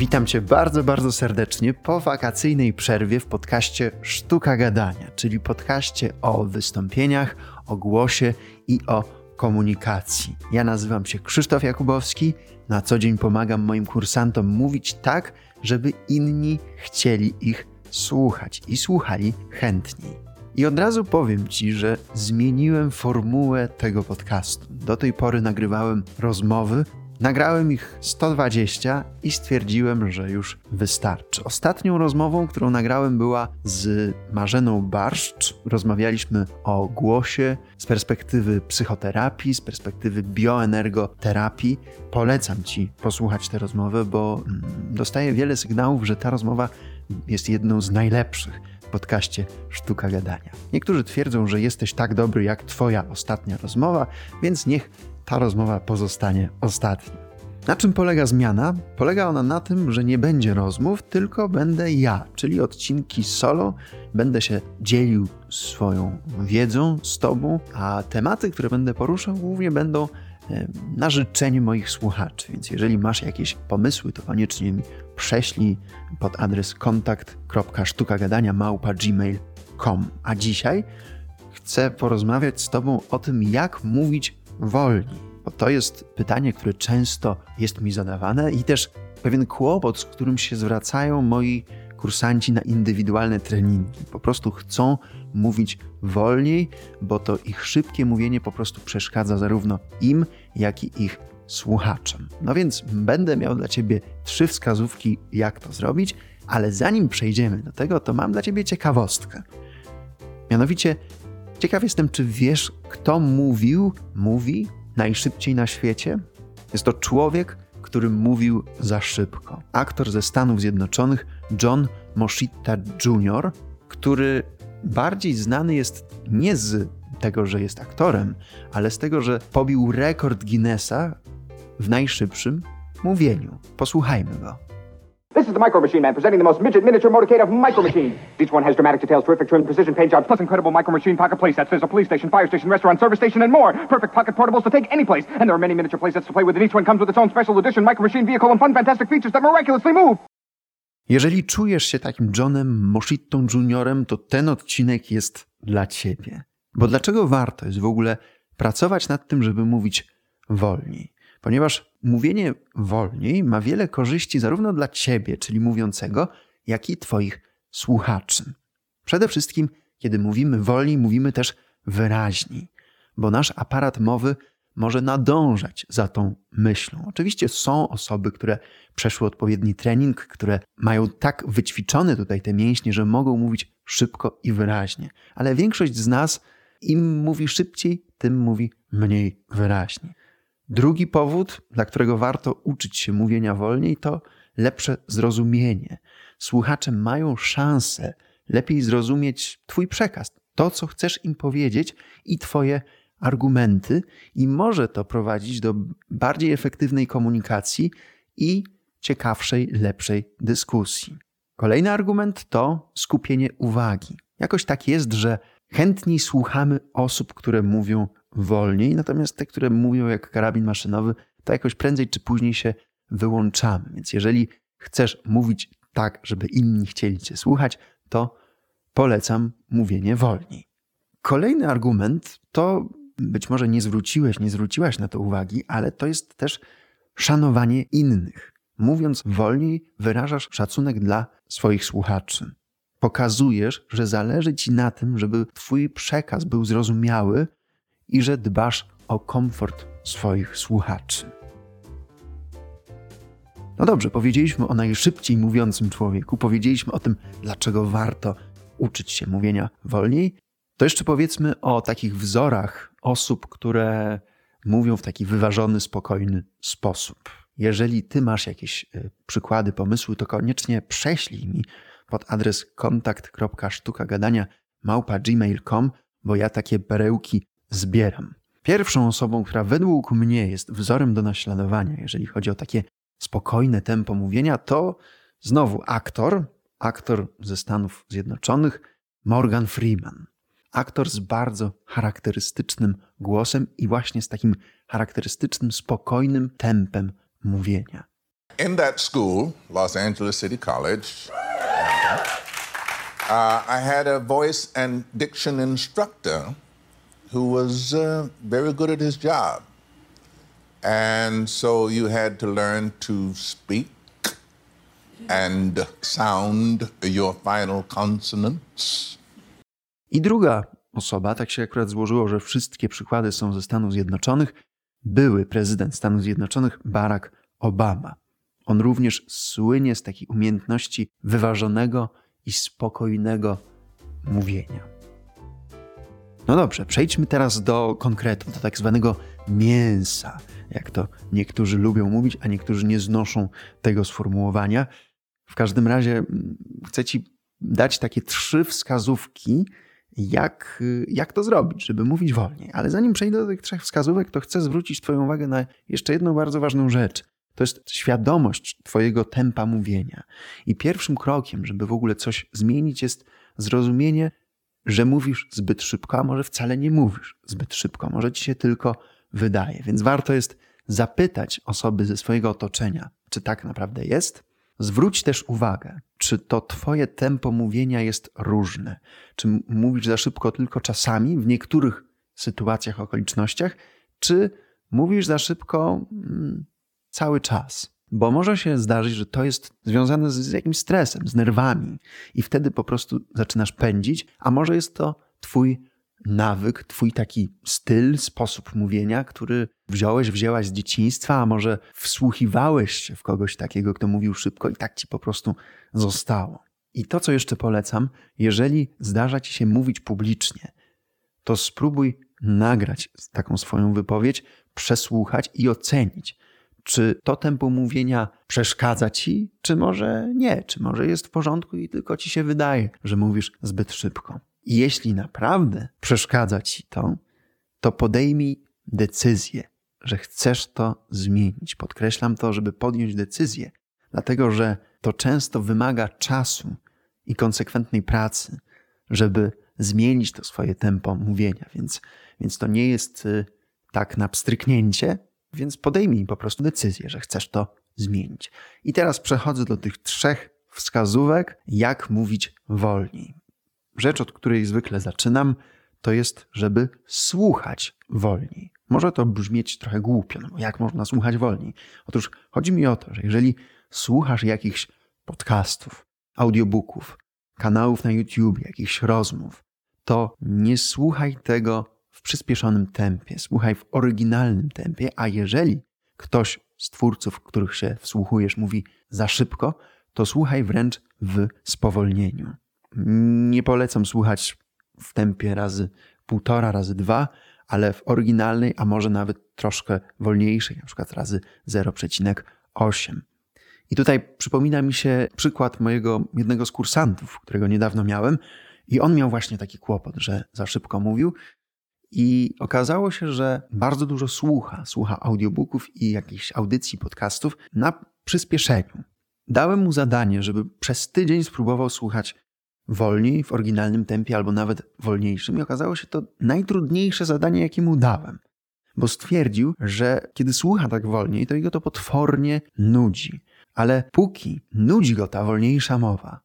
Witam Cię bardzo, bardzo serdecznie po wakacyjnej przerwie w podcaście Sztuka Gadania, czyli podcaście o wystąpieniach, o głosie i o komunikacji. Ja nazywam się Krzysztof Jakubowski, na co dzień pomagam moim kursantom mówić tak, żeby inni chcieli ich słuchać i słuchali chętniej. I od razu powiem Ci, że zmieniłem formułę tego podcastu. Do tej pory nagrywałem rozmowy, Nagrałem ich 120 i stwierdziłem, że już wystarczy. Ostatnią rozmową, którą nagrałem, była z Marzeną Barszcz. Rozmawialiśmy o głosie z perspektywy psychoterapii, z perspektywy bioenergoterapii. Polecam Ci posłuchać tę rozmowę, bo mm, dostaję wiele sygnałów, że ta rozmowa jest jedną z najlepszych podcaście Sztuka Gadania. Niektórzy twierdzą, że jesteś tak dobry jak Twoja ostatnia rozmowa, więc niech ta rozmowa pozostanie ostatnia. Na czym polega zmiana? Polega ona na tym, że nie będzie rozmów, tylko będę ja, czyli odcinki solo. Będę się dzielił swoją wiedzą z Tobą, a tematy, które będę poruszał, głównie będą e, na życzenie moich słuchaczy. Więc jeżeli masz jakieś pomysły, to koniecznie mi prześlij pod adres kontakt.sztukagadania.gmail.com. A dzisiaj chcę porozmawiać z Tobą o tym, jak mówić wolniej? Bo to jest pytanie, które często jest mi zadawane i też pewien kłopot, z którym się zwracają moi kursanci na indywidualne treningi. Po prostu chcą mówić wolniej, bo to ich szybkie mówienie po prostu przeszkadza zarówno im, jak i ich słuchaczom. No więc będę miał dla Ciebie trzy wskazówki, jak to zrobić, ale zanim przejdziemy do tego, to mam dla Ciebie ciekawostkę. Mianowicie Ciekaw jestem, czy wiesz, kto mówił, mówi najszybciej na świecie? Jest to człowiek, który mówił za szybko. Aktor ze Stanów Zjednoczonych John Moschitta Jr., który bardziej znany jest nie z tego, że jest aktorem, ale z tego, że pobił rekord Guinnessa w najszybszym mówieniu. Posłuchajmy go. This is the Micro Machine Man presenting the most midget miniature motorcade of Micro Machines. Each one has dramatic details, terrific trim, precision paint jobs, plus incredible Micro Machine pocket playsets. There's a police station, fire station, restaurant, service station, and more. Perfect pocket portables to take any place. And there are many miniature playsets to play with, and each one comes with its own special edition Micro Machine vehicle and fun, fantastic features that miraculously move. Jeżeli czujesz się takim Johnem Moshittą Juniorem, to ten odcinek jest dla ciebie. Bo dlaczego warto jest w ogóle pracować nad tym, żeby mówić wolniej? ponieważ mówienie wolniej ma wiele korzyści zarówno dla ciebie, czyli mówiącego, jak i twoich słuchaczy. Przede wszystkim, kiedy mówimy wolniej, mówimy też wyraźniej, bo nasz aparat mowy może nadążać za tą myślą. Oczywiście są osoby, które przeszły odpowiedni trening, które mają tak wyćwiczone tutaj te mięśnie, że mogą mówić szybko i wyraźnie, ale większość z nas im mówi szybciej, tym mówi mniej wyraźnie. Drugi powód, dla którego warto uczyć się mówienia wolniej, to lepsze zrozumienie. Słuchacze mają szansę lepiej zrozumieć Twój przekaz, to, co chcesz im powiedzieć i Twoje argumenty, i może to prowadzić do bardziej efektywnej komunikacji i ciekawszej, lepszej dyskusji. Kolejny argument to skupienie uwagi. Jakoś tak jest, że chętniej słuchamy osób, które mówią wolniej, natomiast te, które mówią jak karabin maszynowy, to jakoś prędzej czy później się wyłączamy. Więc jeżeli chcesz mówić tak, żeby inni chcieli cię słuchać, to polecam mówienie wolniej. Kolejny argument to być może nie zwróciłeś, nie zwróciłaś na to uwagi, ale to jest też szanowanie innych. Mówiąc wolniej, wyrażasz szacunek dla swoich słuchaczy. Pokazujesz, że zależy ci na tym, żeby Twój przekaz był zrozumiały i że dbasz o komfort swoich słuchaczy. No dobrze, powiedzieliśmy o najszybciej mówiącym człowieku, powiedzieliśmy o tym, dlaczego warto uczyć się mówienia wolniej. To jeszcze powiedzmy o takich wzorach osób, które mówią w taki wyważony, spokojny sposób. Jeżeli ty masz jakieś y, przykłady, pomysły, to koniecznie prześlij mi pod adres kontakt.sztukagadania małpa.gmail.com, bo ja takie perełki zbieram. Pierwszą osobą, która według mnie jest wzorem do naśladowania, jeżeli chodzi o takie spokojne tempo mówienia, to znowu aktor, aktor ze Stanów Zjednoczonych, Morgan Freeman. Aktor z bardzo charakterystycznym głosem i właśnie z takim charakterystycznym, spokojnym tempem mówienia. in that school, Los Angeles City College, uh, I had a voice and diction instructor who was uh, very good at his job. And so you had to learn to speak and sound your final consonants. I druga osoba, tak się akurat złożyło, że wszystkie przykłady są ze Stanów Zjednoczonych, były prezydent Stanów Zjednoczonych Barack Obama. On również słynie z takiej umiejętności wyważonego i spokojnego mówienia. No dobrze, przejdźmy teraz do konkretów, do tak zwanego mięsa, jak to niektórzy lubią mówić, a niektórzy nie znoszą tego sformułowania. W każdym razie mm, chcę Ci dać takie trzy wskazówki, jak, jak to zrobić, żeby mówić wolniej. Ale zanim przejdę do tych trzech wskazówek, to chcę zwrócić Twoją uwagę na jeszcze jedną bardzo ważną rzecz. To jest świadomość Twojego tempa mówienia. I pierwszym krokiem, żeby w ogóle coś zmienić, jest zrozumienie, że mówisz zbyt szybko, a może wcale nie mówisz zbyt szybko. Może ci się tylko wydaje. Więc warto jest zapytać osoby ze swojego otoczenia, czy tak naprawdę jest. Zwróć też uwagę, czy to Twoje tempo mówienia jest różne. Czy mówisz za szybko tylko czasami, w niektórych sytuacjach, okolicznościach, czy mówisz za szybko mm, cały czas. Bo może się zdarzyć, że to jest związane z jakimś stresem, z nerwami, i wtedy po prostu zaczynasz pędzić, a może jest to Twój nawyk, Twój taki styl, sposób mówienia, który wziąłeś, wzięłaś z dzieciństwa, a może wsłuchiwałeś się w kogoś takiego, kto mówił szybko i tak ci po prostu zostało. I to, co jeszcze polecam, jeżeli zdarza ci się mówić publicznie, to spróbuj nagrać taką swoją wypowiedź, przesłuchać i ocenić czy to tempo mówienia przeszkadza ci, czy może nie, czy może jest w porządku i tylko ci się wydaje, że mówisz zbyt szybko. Jeśli naprawdę przeszkadza ci to, to podejmij decyzję, że chcesz to zmienić. Podkreślam to, żeby podjąć decyzję, dlatego że to często wymaga czasu i konsekwentnej pracy, żeby zmienić to swoje tempo mówienia. Więc, więc to nie jest y, tak na pstryknięcie, więc podejmij po prostu decyzję, że chcesz to zmienić. I teraz przechodzę do tych trzech wskazówek, jak mówić wolniej. Rzecz, od której zwykle zaczynam, to jest, żeby słuchać wolniej. Może to brzmieć trochę głupio, no bo jak można słuchać wolniej? Otóż chodzi mi o to, że jeżeli słuchasz jakichś podcastów, audiobooków, kanałów na YouTube, jakichś rozmów, to nie słuchaj tego w przyspieszonym tempie, słuchaj w oryginalnym tempie, a jeżeli ktoś z twórców, których się wsłuchujesz, mówi za szybko, to słuchaj wręcz w spowolnieniu. Nie polecam słuchać w tempie razy półtora, razy dwa, ale w oryginalnej, a może nawet troszkę wolniejszej, na przykład razy 0,8. I tutaj przypomina mi się przykład mojego jednego z kursantów, którego niedawno miałem, i on miał właśnie taki kłopot, że za szybko mówił, i okazało się, że bardzo dużo słucha, słucha audiobooków i jakichś audycji, podcastów na przyspieszeniu. Dałem mu zadanie, żeby przez tydzień spróbował słuchać wolniej, w oryginalnym tempie albo nawet wolniejszym, i okazało się to najtrudniejsze zadanie, jakie mu dałem. Bo stwierdził, że kiedy słucha tak wolniej, to jego to potwornie nudzi. Ale póki nudzi go ta wolniejsza mowa,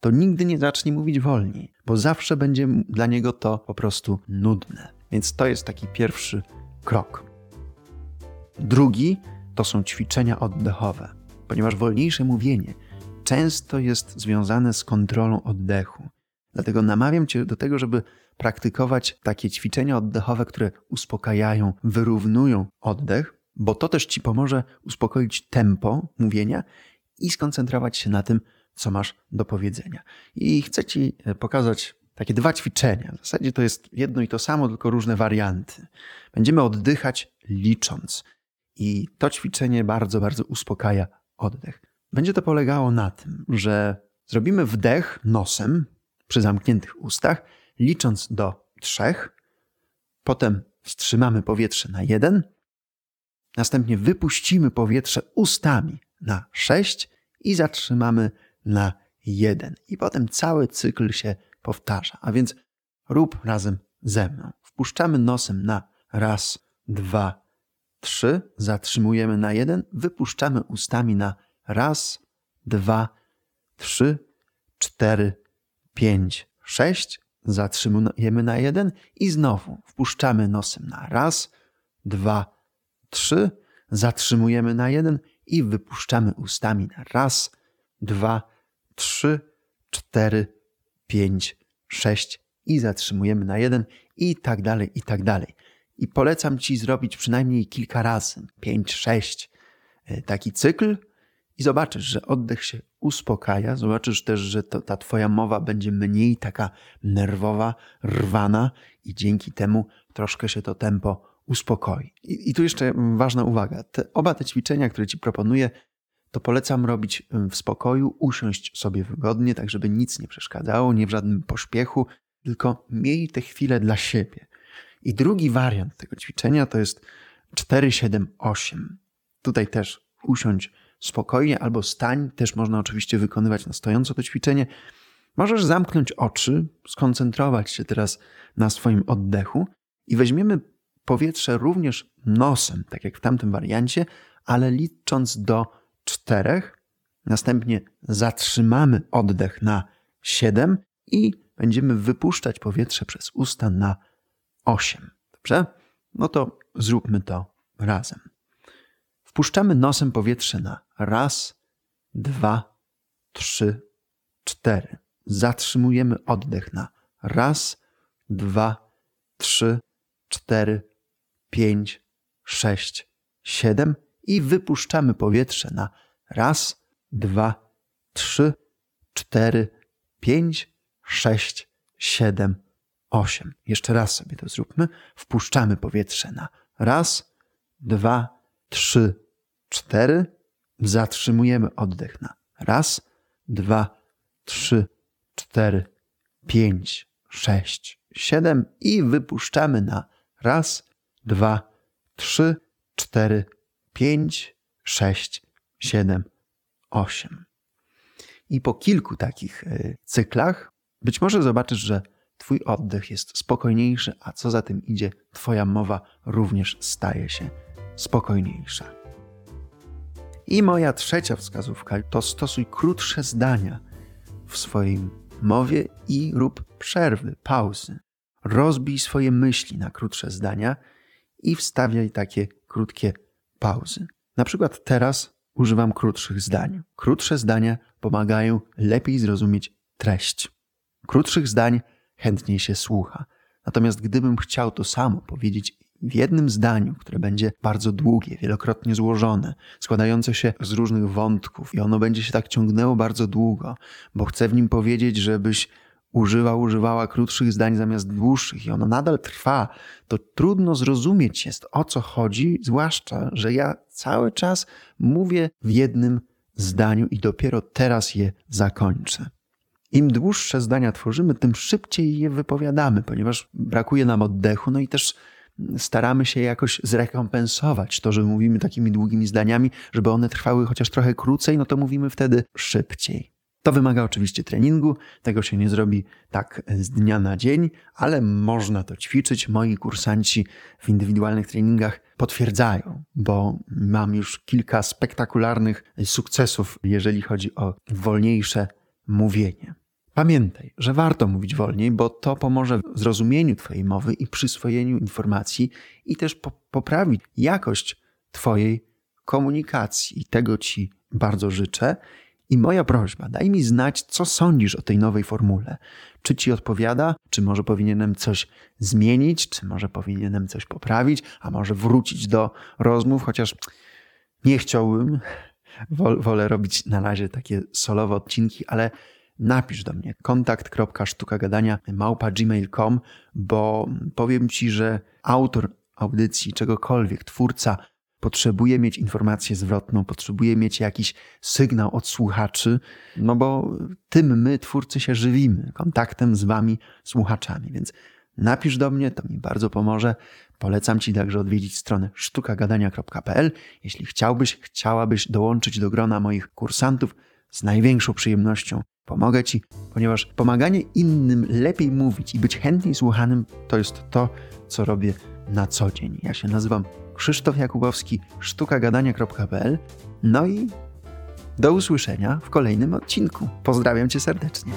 to nigdy nie zacznie mówić wolniej, bo zawsze będzie dla niego to po prostu nudne. Więc to jest taki pierwszy krok. Drugi to są ćwiczenia oddechowe, ponieważ wolniejsze mówienie często jest związane z kontrolą oddechu. Dlatego namawiam Cię do tego, żeby praktykować takie ćwiczenia oddechowe, które uspokajają, wyrównują oddech, bo to też Ci pomoże uspokoić tempo mówienia i skoncentrować się na tym, co masz do powiedzenia. I chcę Ci pokazać takie dwa ćwiczenia. W zasadzie to jest jedno i to samo, tylko różne warianty. Będziemy oddychać licząc. I to ćwiczenie bardzo, bardzo uspokaja oddech. Będzie to polegało na tym, że zrobimy wdech nosem przy zamkniętych ustach, licząc do trzech, potem wstrzymamy powietrze na jeden, następnie wypuścimy powietrze ustami na sześć i zatrzymamy na jeden. I potem cały cykl się powtarza. A więc rób razem ze mną. Wpuszczamy nosem na raz, dwa, trzy, zatrzymujemy na jeden, wypuszczamy ustami na raz, dwa, trzy, cztery, pięć, sześć. Zatrzymujemy na jeden i znowu wpuszczamy nosem na raz, dwa, trzy. Zatrzymujemy na jeden i wypuszczamy ustami na raz, dwa, trzy, cztery, pięć, sześć i zatrzymujemy na jeden i tak dalej, i tak dalej. I polecam Ci zrobić przynajmniej kilka razy, pięć, sześć, e, taki cykl i zobaczysz, że oddech się uspokaja, zobaczysz też, że to, ta Twoja mowa będzie mniej taka nerwowa, rwana i dzięki temu troszkę się to tempo uspokoi. I, i tu jeszcze ważna uwaga. Te, oba te ćwiczenia, które Ci proponuję, to polecam robić w spokoju, usiąść sobie wygodnie, tak żeby nic nie przeszkadzało, nie w żadnym pośpiechu, tylko miej te chwile dla siebie. I drugi wariant tego ćwiczenia to jest 4-7-8. Tutaj też usiądź spokojnie albo stań. Też można oczywiście wykonywać na stojąco to ćwiczenie. Możesz zamknąć oczy, skoncentrować się teraz na swoim oddechu i weźmiemy powietrze również nosem, tak jak w tamtym wariancie, ale licząc do czterech. Następnie zatrzymamy oddech na 7 i będziemy wypuszczać powietrze przez usta na 8. Dobrze? No to zróbmy to razem. Wpuszczamy nosem powietrze na raz, dwa, trzy, cztery. Zatrzymujemy oddech na raz, dwa, trzy, cztery, pięć, sześć, siedem i wypuszczamy powietrze na raz, dwa, trzy, cztery, pięć, sześć, siedem, osiem. Jeszcze raz sobie to zróbmy. Wpuszczamy powietrze na raz, dwa, trzy, cztery. Zatrzymujemy oddech na raz, dwa, trzy, cztery, pięć, sześć, siedem i wypuszczamy na raz, dwa, trzy, cztery, pięć, sześć, siedem, osiem. I po kilku takich e, cyklach być może zobaczysz, że Twój oddech jest spokojniejszy, a co za tym idzie, Twoja mowa również staje się spokojniejsza. I moja trzecia wskazówka to stosuj krótsze zdania w swoim mowie i rób przerwy, pauzy. Rozbij swoje myśli na krótsze zdania i wstawiaj takie krótkie pauzy. Na przykład teraz używam krótszych zdań. Krótsze zdania pomagają lepiej zrozumieć treść. Krótszych zdań chętniej się słucha. Natomiast gdybym chciał to samo powiedzieć w jednym zdaniu, które będzie bardzo długie, wielokrotnie złożone, składające się z różnych wątków, i ono będzie się tak ciągnęło bardzo długo, bo chcę w nim powiedzieć, żebyś używał, używała krótszych zdań zamiast dłuższych, i ono nadal trwa, to trudno zrozumieć jest o co chodzi, zwłaszcza, że ja cały czas mówię w jednym zdaniu i dopiero teraz je zakończę. Im dłuższe zdania tworzymy, tym szybciej je wypowiadamy, ponieważ brakuje nam oddechu, no i też staramy się jakoś zrekompensować to, że mówimy takimi długimi zdaniami, żeby one trwały chociaż trochę krócej, no to mówimy wtedy szybciej. To wymaga oczywiście treningu, tego się nie zrobi tak z dnia na dzień, ale można to ćwiczyć. Moi kursanci w indywidualnych treningach potwierdzają, bo mam już kilka spektakularnych sukcesów, jeżeli chodzi o wolniejsze mówienie. Pamiętaj, że warto mówić wolniej, bo to pomoże w zrozumieniu Twojej mowy i przyswojeniu informacji i też po poprawi jakość Twojej komunikacji. I tego Ci bardzo życzę. I moja prośba, daj mi znać, co sądzisz o tej nowej formule. Czy ci odpowiada, czy może powinienem coś zmienić, czy może powinienem coś poprawić, a może wrócić do rozmów, chociaż nie chciałbym, wolę robić na razie takie solowe odcinki, ale napisz do mnie kontakt.sztukagadania małpa bo powiem Ci, że autor audycji, czegokolwiek, twórca potrzebuje mieć informację zwrotną, potrzebuje mieć jakiś sygnał od słuchaczy, no bo tym my, twórcy, się żywimy, kontaktem z Wami, słuchaczami. Więc napisz do mnie, to mi bardzo pomoże. Polecam Ci także odwiedzić stronę sztukagadania.pl. Jeśli chciałbyś, chciałabyś dołączyć do grona moich kursantów, z największą przyjemnością Pomogę Ci, ponieważ pomaganie innym lepiej mówić i być chętniej słuchanym to jest to, co robię na co dzień. Ja się nazywam Krzysztof Jakubowski, sztukagadania.pl. No i Do usłyszenia w kolejnym odcinku. Pozdrawiam cię serdecznie.